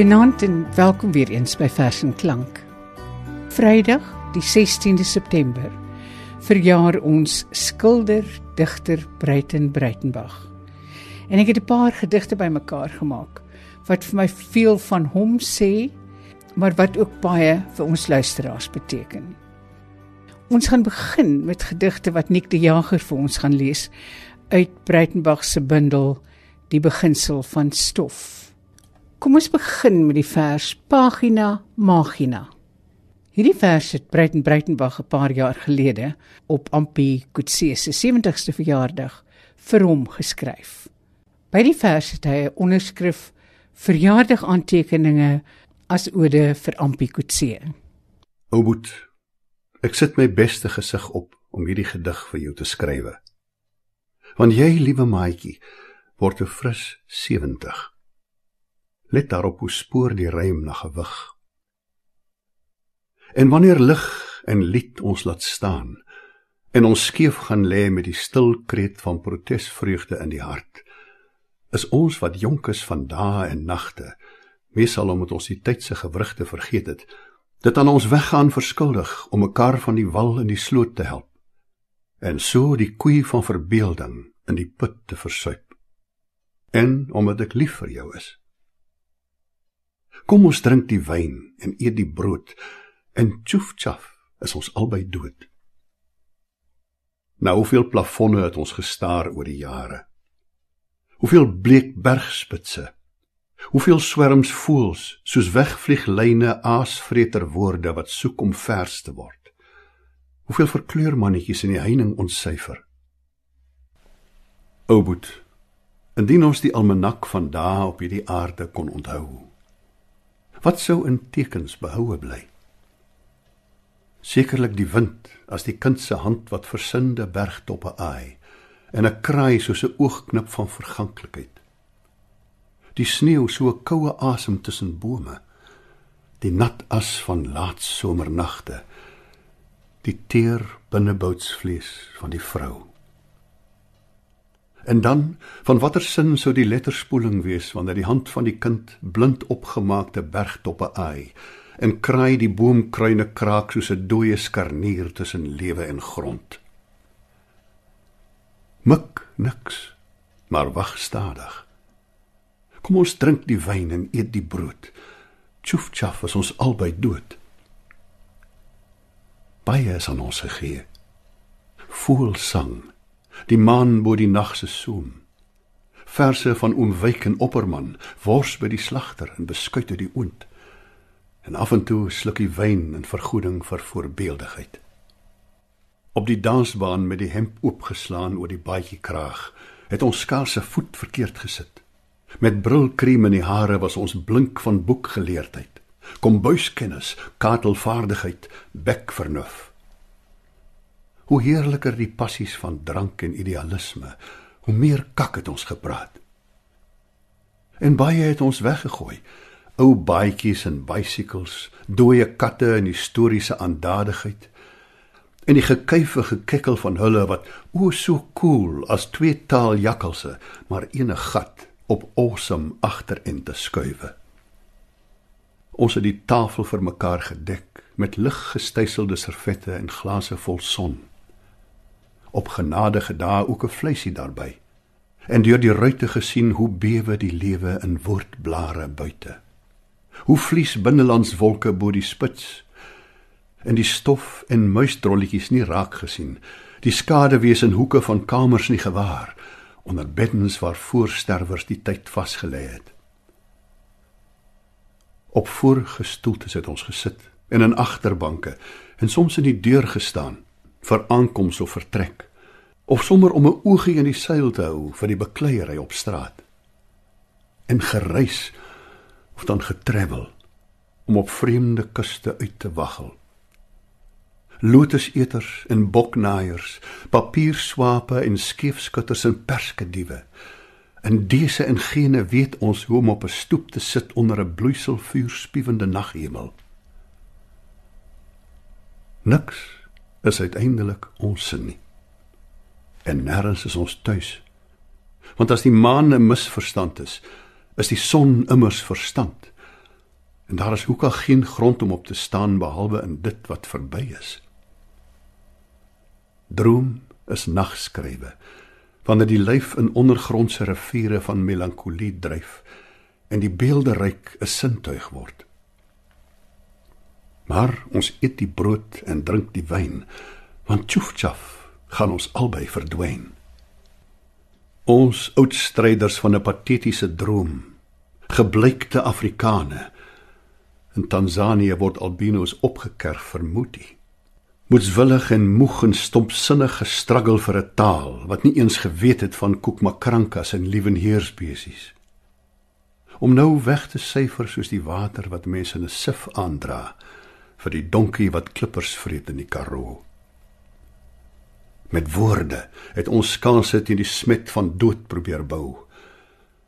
Goeienaand en welkom weer eens by Vers en Klank. Vrydag, die 16de September, verjaar ons skilder, digter Breiten Breitenberg. En ek het 'n paar gedigte bymekaar gemaak wat vir my veel van hom sê, maar wat ook baie vir ons luisteraars beteken. Ons gaan begin met gedigte wat Nick die Jager vir ons gaan lees uit Breitenberg se bundel Die beginsel van stof. Kom ons begin met die vers Pagina Magina. Hierdie vers het Breiten Breitenberg 'n paar jaar gelede op Ampi Kutse se 70ste verjaardag vir hom geskryf. By die vers het hy 'n onderskrif verjaardag aantekeninge as ode vir Ampi Kutse. Ouboet, ek sit my beste gesig op om hierdie gedig vir jou te skrywe. Want jy, liewe maatjie, word 'n fris 70. Let daarop hoe spoor die rym na gewig. En wanneer lig en lied ons laat staan en ons skeef gaan lê met die stil kreet van protesvreugde in die hart, is ons wat jonk is van dae en nagte, meesal omdat ons die tyd se gewrigte vergeet het, dit aan ons weggaan verskuldig om mekaar van die wal in die sloot te help en so die koei van verbeelding in die put te versuip. En omdat ek lief vir jou is, Kom ons drink die wyn en eet die brood en tjoef tjaf is ons albei dood. Nou hoeveel plafonne het ons gestaar oor die jare. Hoeveel bleek bergspitse. Hoeveel swerms voels soos wegvlieg lyne aasvreter woorde wat soek om vers te word. Hoeveel verkleurmannetjies in die heining ontsyfer. Ouboet, indien ons die almanak van dae op hierdie aarde kon onthou wat sou in tekens behoue bly? Sekerlik die wind as die kind se hand wat versinnende bergtoppe aai en 'n kraai soos 'n oogknip van verganklikheid. Die sneeu so 'n koue asem tussen bome. Die nat as van laat somernagte. Die teer binneboutsvlees van die vrou En dan, van watter sin sou die letterspoeling wees wanneer die hand van die kind blind opgemaakte bergtoppe aai en kraai die boomkruine kraak soos 'n dooie skarnier tussen lewe en grond. Mik niks, maar wag stadig. Kom ons drink die wyn en eet die brood. Tjoef tjaf is ons albei dood. Baie is aan ons gegee. Voelsang die maan bo die nag se soem. Verse van oomwyk en opperman wors by die slagter en beskuit uit die oond. En af en toe slukkie wyn in vergoeding vir voorbeeldigheid. Op die dansbaan met die hemp oopgeslaan oor die baadjie kraag het ons skaarse voet verkeerd gesit. Met brilkrem in die hare was ons blink van boekgeleerdheid kombuiskennis katelvaardigheid bekvernuf Hoe heerliker die passies van drank en idealisme, hoe meer kak het ons gepraat. En baie het ons weggegooi. Ou baadjies en bicycles, dooie katte en historiese aandadigheid. En die gekuife gekekkel van hulle wat o so cool as twee taal jakkalse, maar ene gat op awesome agter in te skuwe. Ons het die tafel vir mekaar gedek met lig gestydselde servette en glase vol son op genadige dae ook 'n vleisie daarby. En deur die ruitte gesien hoe bewe die lewe in woordblare buite. Hoe vlies binnelands wolke bo die spits. En die stof en muisdrolletjies nie raak gesien. Die skade wees in hoeke van kamers nie gewaar onder beddens waar voorsterwers die tyd vasgelê het. Op voorgestoeltes het ons gesit en in agterbanke en soms in die deur gestaan vir aankoms of vertrek of sommer om 'n oogie in die seil te hou vir die bekleierery op straat en gereis of dan getravel om op vreemde kuste uit te waggel. Lotuseters en boknaaiers papierswape en skeefskutters en perskediewe. En dese en gene weet ons hoe om op 'n stoep te sit onder 'n bloeiselvuur spiewende naghemel. Niks is uiteindelik ons sin nie. En nêrens is ons tuis. Want as die maan 'n misverstand is, is die son immers verstand. En daar is ook al geen grond om op te staan behalwe in dit wat verby is. Droom is nagskrywe wanneer die lyf in ondergrondse riviere van melankolie dryf en die beelderyk 'n sintuig word. Maar ons eet die brood en drink die wyn, want tjoefchaf gaan ons albei verdwyn. Ons oudstryders van 'n patetiese droom, gebleikte Afrikane. In Tansanië word albinos opgekerf vir moetie moetswillig en moeg en stompsinnig gestruggel vir 'n taal wat nie eens geweet het van koekmakrankas en liewenheerspesies. Om nou weg te syfer soos die water wat mense in 'n sif aandra vir die donkie wat klippers vreet in die Karoo. Met woorde het ons skanse teen die smet van dood probeer bou.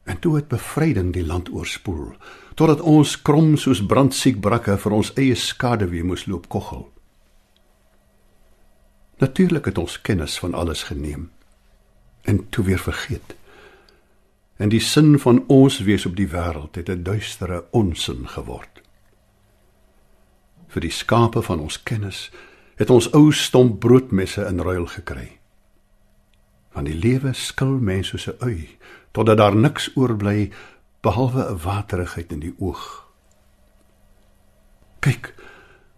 En toe het bevryding die land oorspoel, totdat ons krom soos brandsiek brakke vir ons eie skade weer moes loop koggel. Natuurlik het ons kennis van alles geneem en toe weer vergeet. En die sin van ons wees op die wêreld het 'n duistere onsin geword. Vir die skape van ons kennis het ons ou stomp broodmesse in ruil gekry. Van die lewe skil mense soos 'n ui totdat daar niks oorbly behalwe 'n waterigheid in die oog. Kyk,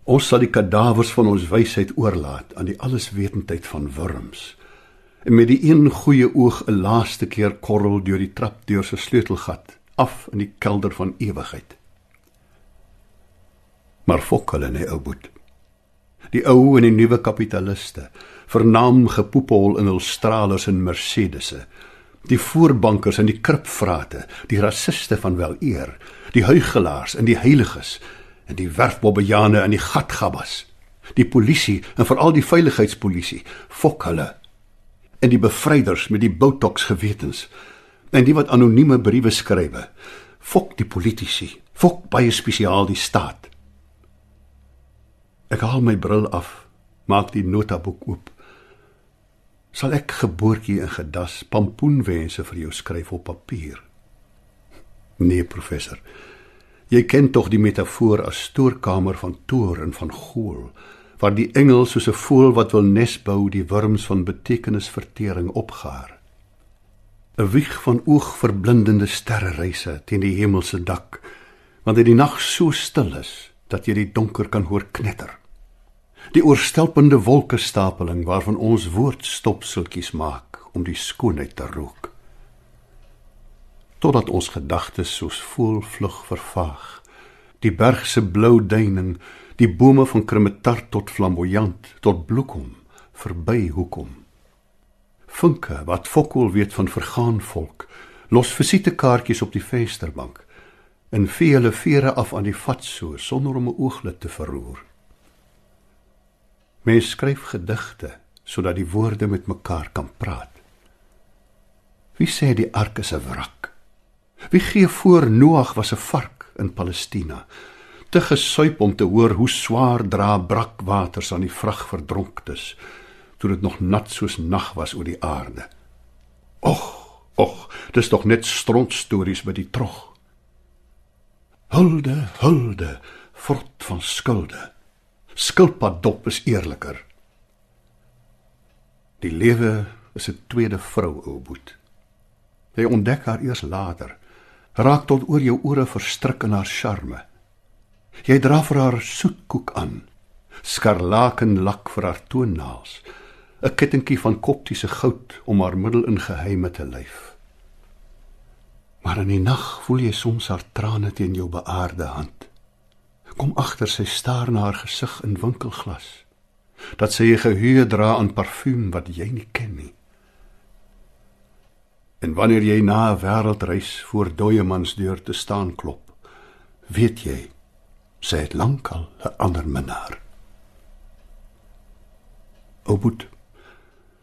Ons sal die kadawers van ons wysheid oorlaat aan die alleswetendheid van wurms. En met die een goeie oog 'n laaste keer korrel deur die trapdeur se sleutelgat af in die kelder van ewigheid. Maar fok hulle nee ou boet. Die ou en die nuwe kapitaliste, vernaam gepoepel in hul stralers en Mercedesse, die voorbankers en die kripvrate, die rassiste van wel eer, die huigelaars en die heiliges en die werfbobbejane in die gatgabbas. Die polisie en veral die veiligheidspolisie fok hulle. En die bevryders met die botox gewetens en die wat anonieme briewe skrywe. Fok die politici, fok baie spesiaal die staat. Ek haal my bril af, maak die notaboek oop. Sal ek geboortjie in gedas pampoenwense vir jou skryf op papier? Nee, professor. Jy ken tog die metafoor as stoorkamer van toor en van gool, waar die engel soos 'n voël wat wil nes bou die wurms van betekenisvertering opgaar. 'n Wieg van oogverblindende sterrereise teen die hemelse dak, wanneer die nag so stil is dat jy die donker kan hoor knetter. Die oorstelpende wolkestapeling waarvan ons woordstopseltjies maak om die skoonheid te rook totdat ons gedagtes soos voelvlug vervaag. Die berg se blou duining, die bome van krimetart tot flamboyant, tot bloekom, verby hoekom. Funke wat fokol weet van vergaan volk, los visitekaartjies op die vensterbank en vee hulle vere af aan die vatsoor sonder om 'n ooglid te verroer. Mens skryf gedigte sodat die woorde met mekaar kan praat. Wie sê die ark is 'n wrak? Wie gee voor Noag was 'n vark in Palestina, te gesuip om te hoor hoe swaar dra brakwaters aan die vrag verdronktes, toe dit nog nat soos nag was oor die aarde. Och, och, dis tog net strontstories by die trog. Hulde, hulde, fort van skulde. Skilpad dop is eerliker. Die lewe is 'n tweede vrou, ou boet. Jy ontdek haar eers later raak tot oor jou ore verstrik in haar charme. Jy dra vir haar soetkoek aan, skarlaken lak vir haar toonnaels, 'n kettingkie van koptiese goud om haar middel in geheime te lyf. Maar in die nag voel jy soms haar trane teen jou beaarde hand. Kom agter sy staar na haar gesig in winkelglas. Dat sy 'n geheue dra aan parfuum wat jy nie ken nie. En wanneer jy na 'n wêreldreis voor dooie mans deur te staan klop, weet jy, sy het lankal 'n ander minnaar. Oboet.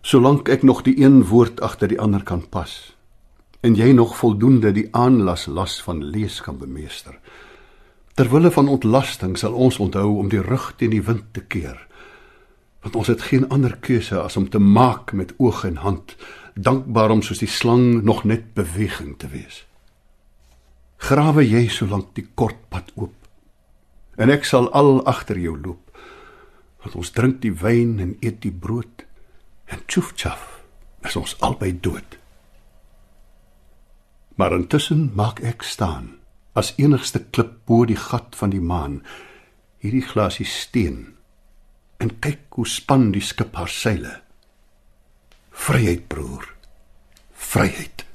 Solank ek nog die een woord agter die ander kan pas en jy nog voldoende die aanlas las van lees kan bemeester. Terwille van ontlasting sal ons onthou om die rug teen die wind te keer. Want ons het geen ander keuse as om te maak met oog en hand dankbaar om soos die slang nog net beweging te wees. Grawe jy solank die kort pad oop en ek sal al agter jou loop. Want ons drink die wyn en eet die brood en tjof tjaf, is ons albei dood. Maar intussen maak ek staan as enigste klip bo die gat van die maan hierdie glasie steen en kyk hoe span die skip haar seile. Vryheid broer. Vryheid.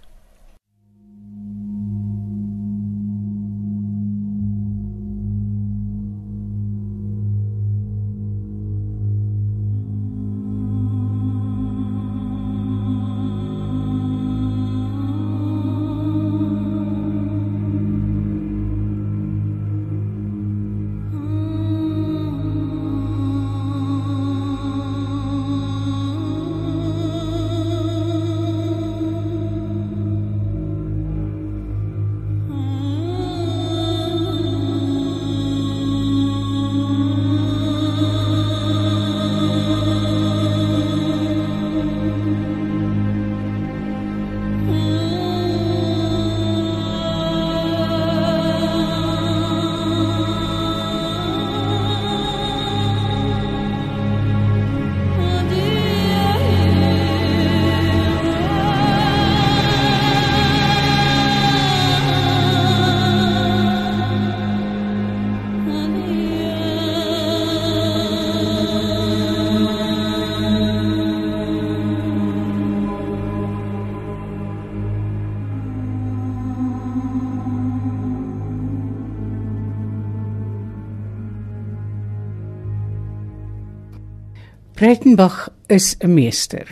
Breitenbach is 'n meester.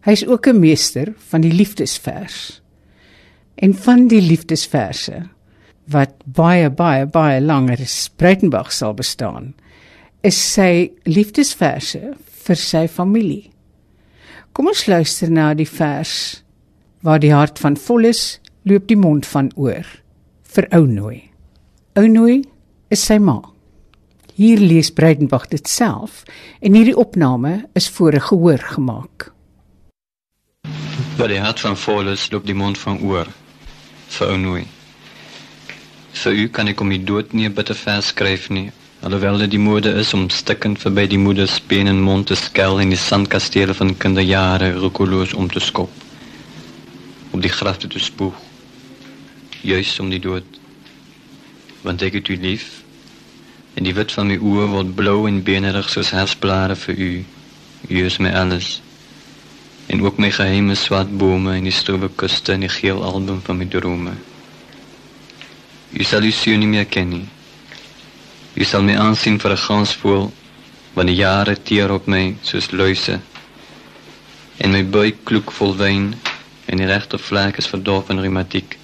Hy's ook 'n meester van die liefdesvers. En van die liefdesverse wat baie baie baie langer as Breitenbach sal bestaan, is sy liefdesverse vir sy familie. Kom ons luister na die vers waar die hart van vol is, loop die mond van oor vir ou nooi. Ou nooi is sy ma. Hier lees Breitenbach dit self en hierdie opname is voor 'n gehoor gemaak. Waar die hart van vol is, loop die mond van oor vir ou nooi. Vir u kan ek om die dood nie 'n bitter vers skryf nie, alhoewel dit die mode is om stikkend verby die moeder se been en mond te skel en die sandkastele van kinderjare roekeloos om te skop. Om die grafte te spoeg. Juis om die dood. Want ek het u lief en die wit van my oë word blou en benerig soos hersblare vir u. U is my alles. En ook my geheime swart bome en die strobe kuste en die geel album van my drome. U sal u sien nie meer ken nie. U sal my aansien vir 'n gansvoël want die jare teer op my soos luise. En my buik kloek vol wyn en die regte vlek is verdorf in reumatiek.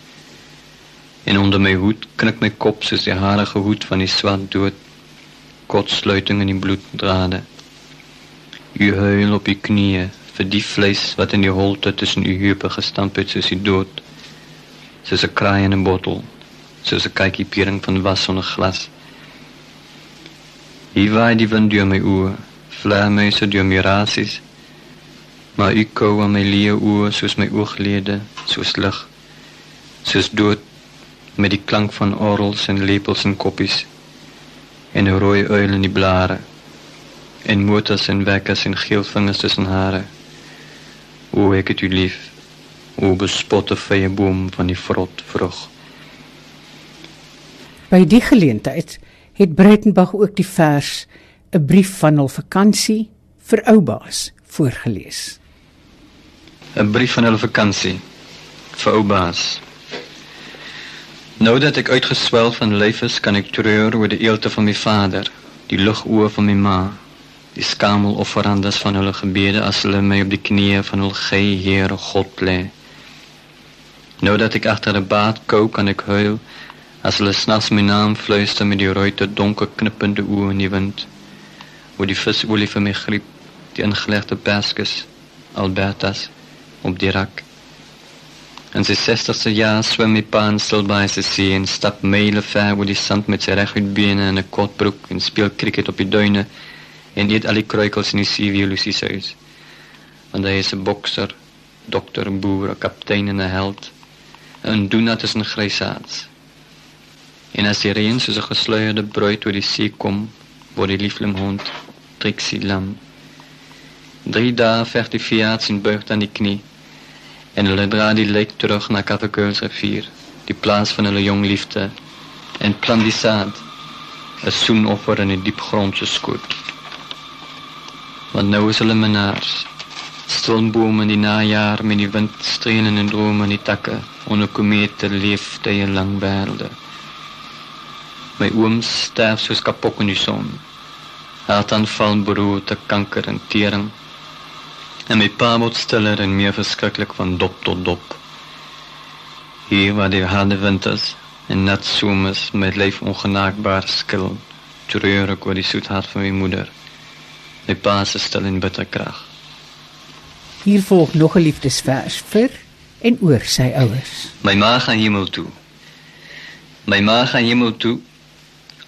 En onder my hoed knik my kop soos die harige hoed van die swart dood kortsluiting in die bloeddrade. U huil op u knieë vir die vlees wat in die holte tussen u heupe gestamp het soos die dood. Soos 'n kraai in 'n bottel, soos 'n kykie piering van was onder glas. Hier waai die wind deur my oë, vlammeise deur my rasies. Maar u kou aan my leë oë soos my ooglede, soos lig, soos dood met die klank van orgels en lepels en koppies en rooi uil in die blare en motors en wekkers en geel vingers tussen hare. O ek het u lief. O bespotte vye boom van die vrot vrug. By die geleentheid het Breitenbach ook die vers 'n brief van hul vakansie vir oubaas voorgeles. 'n Brief van hul vakansie vir oubaas. Nou dat ek uitgeswel van lyf is, kan ek treur oor die eelte van my vader, die lugoë van my ma, die skamel offerandes van hulle gebede as hulle my op die knieë van hul gey Here God lê. Nou dat ek agter 'n baad kou, kan ek huil as hulle snags my naam fluister met die rooi donker knippende oë in die wind. Oor die visolie van my griep, die ingelegde perskes, Albertas op die rak. In sy 60ste jaar swem my pa in stilbaai se see en stap myle ver oor die sand met sy reguit bene en 'n kort broek en speel cricket op die duine en eet al die kruikels in die seewielies huis. Want hy is 'n bokser, dokter, boer, 'n kaptein en 'n held. 'n Doenat is 'n grysaards. En as die reën soos 'n gesluierde bruid oor die see kom, word die lieflim hond Trixie lam. Drie dae veg die Fiat in buigt aan die knie. En hulle dra die lijk terug na Kaffekeurs rivier, die plaas van hulle jong liefde, en plant die saad, 'n soenoffer in die diep grond se skoot. Want nou is hulle menaars. Stilbome in die najaar met die wind strelen en drome in die takke, onder komete leef tye lang wêrelde. My ooms sterf soos kapok in die son. Hartaanval, brood, kanker en tering. En my pa word stiller en meer verskriklik van dop tot dop. Hier waar die harde winters en nat somers met leef ongenaakbaar skil, treur ek oor die soet hart van my moeder. My pa se stil en bitter krag. Hier volg nog 'n liefdesvers vir en oor sy ouers. My ma gaan hemel toe. My ma gaan hemel toe.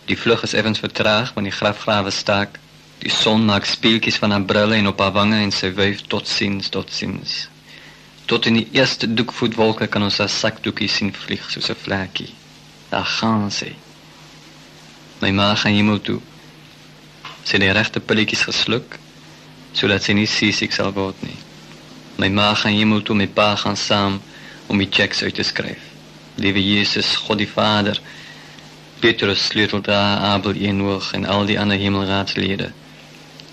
Die vlug is effens vertraag want die grafgrawe staak. Die son maak speeltjies van haar brille en op haar wange en sy wyf tot sins tot sins. Tot in die eerste doekvoetwolke kan ons haar sakdoekie sien vlieg soos 'n vlekkie. Daar gaan sy. My ma gaan hemel toe. Sy die regte pilletjies gesluk sodat sy nie seesiek sal word nie. My ma gaan hemel toe met pa gaan saam om die checks uit te skryf. Liewe Jesus, God die Vader, Petrus sleuteldra Abel Enoch en al die ander hemelraadslede.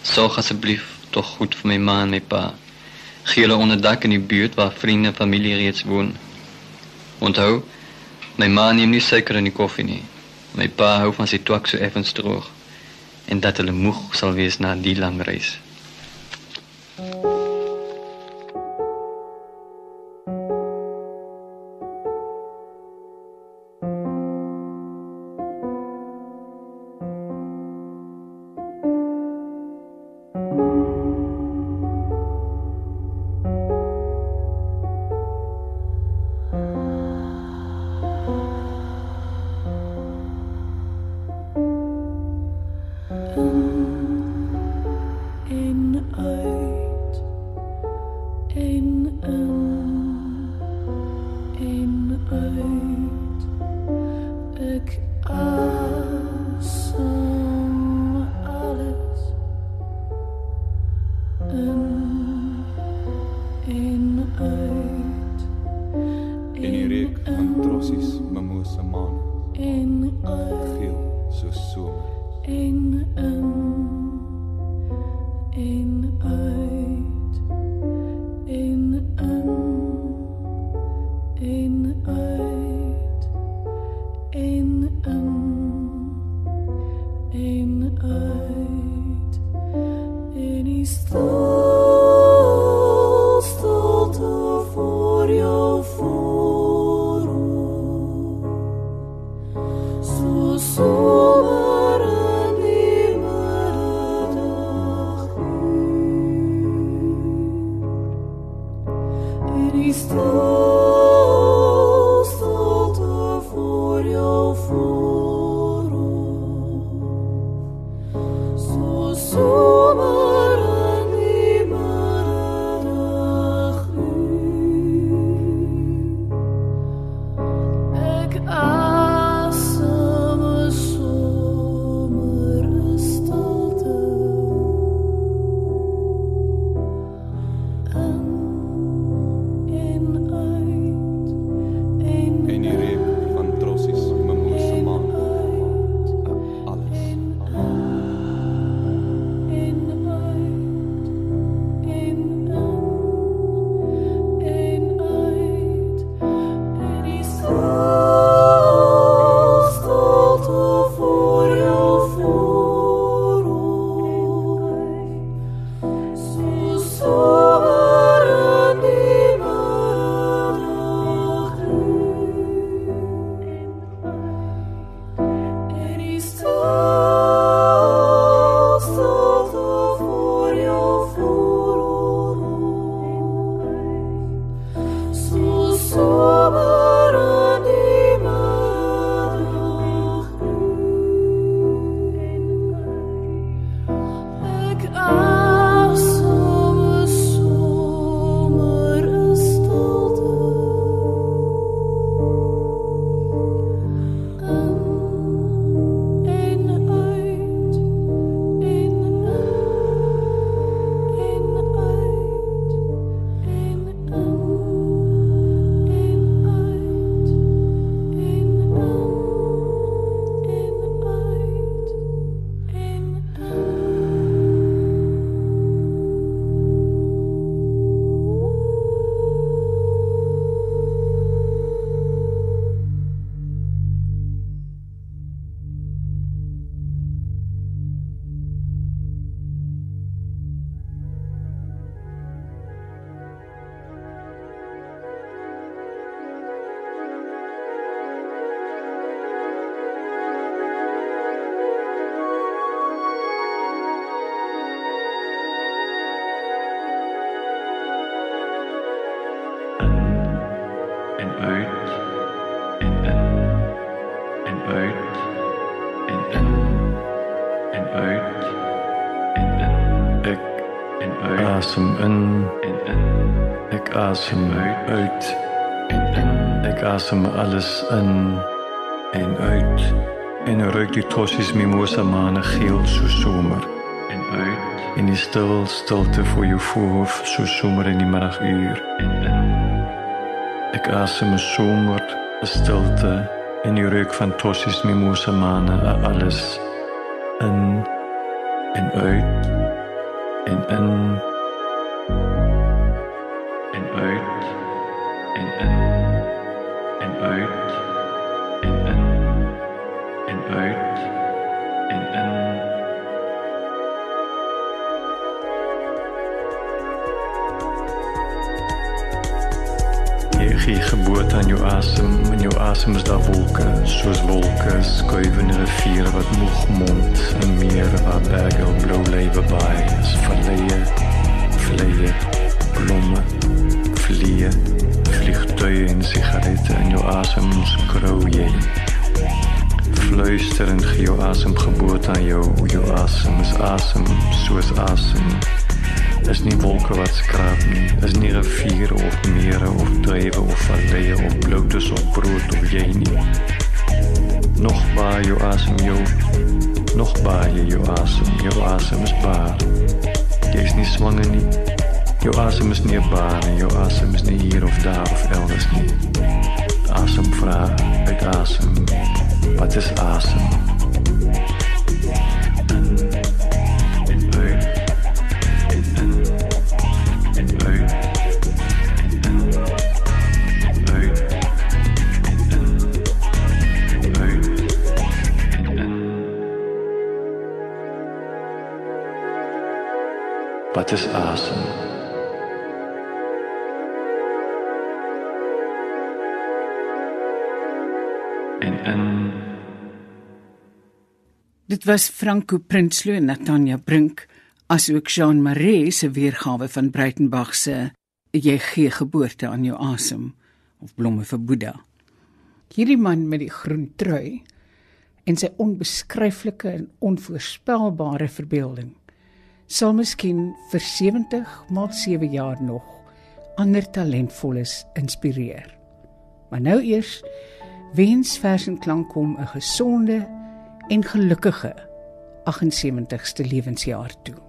Sorg asseblief tog goed vir my ma en my pa. Gee hulle onderdak in die buurt waar vriende en familie reeds woon. Onthou, my ma neem nie suiker in die koffie nie. My pa hou van sy twak so effens droog en dat hulle moeg sal wees na die lang reis. Asem Uit. en in Ek asem alles in en uit. En ruik die tossies mimosa mane geel so somer. en uit En die stil stilte voor jou voorhoof so somer in die middaguur. en in Ek asem 'n somer, 'n stilte en die reuk van tossies mimosa mane alles in en uit en in uit en in en uit en in en uit en in. Jy gee geboorte aan jou asem, in jou asem is daar wolke, soos wolke skuivende riviere wat moeg mond, 'n meer waar berge op blou lewe baai, is verleë, vleie, blomme, vliee, vliegtuie en sigarette in jou asem skrou jy. Fluisterend gee jou asem geboorte aan jou, jou asem is asem, soos asem is nie wolke wat skraap nie, is nie riviere of mere of druiwe of valleie of bloutes of brood of jy nie. Nog baar jou asem jou, nog baar jy jou asem, jou asem is baar. Jy is nie swanger nie, jou asem is nie 'n baar nie, jou asem is nie hier of daar of elders nie. Asem vra uit asem, wat is asem? en uit en en in Dit was Franco Prinsloo en Natanja Brink asook Jean Marais se weergawe van Breitenberg se Jy gee geboorte aan jou asem of blomme vir Boeddha. Hierdie man met die groen trui en sy onbeskryflike en onvoorspelbare verbeelding sal miskien vir 70 maal 7 jaar nog ander talentvolles inspireer. Maar nou eers wens vers en klank hom 'n gesonde en gelukkige 78ste lewensjaar toe.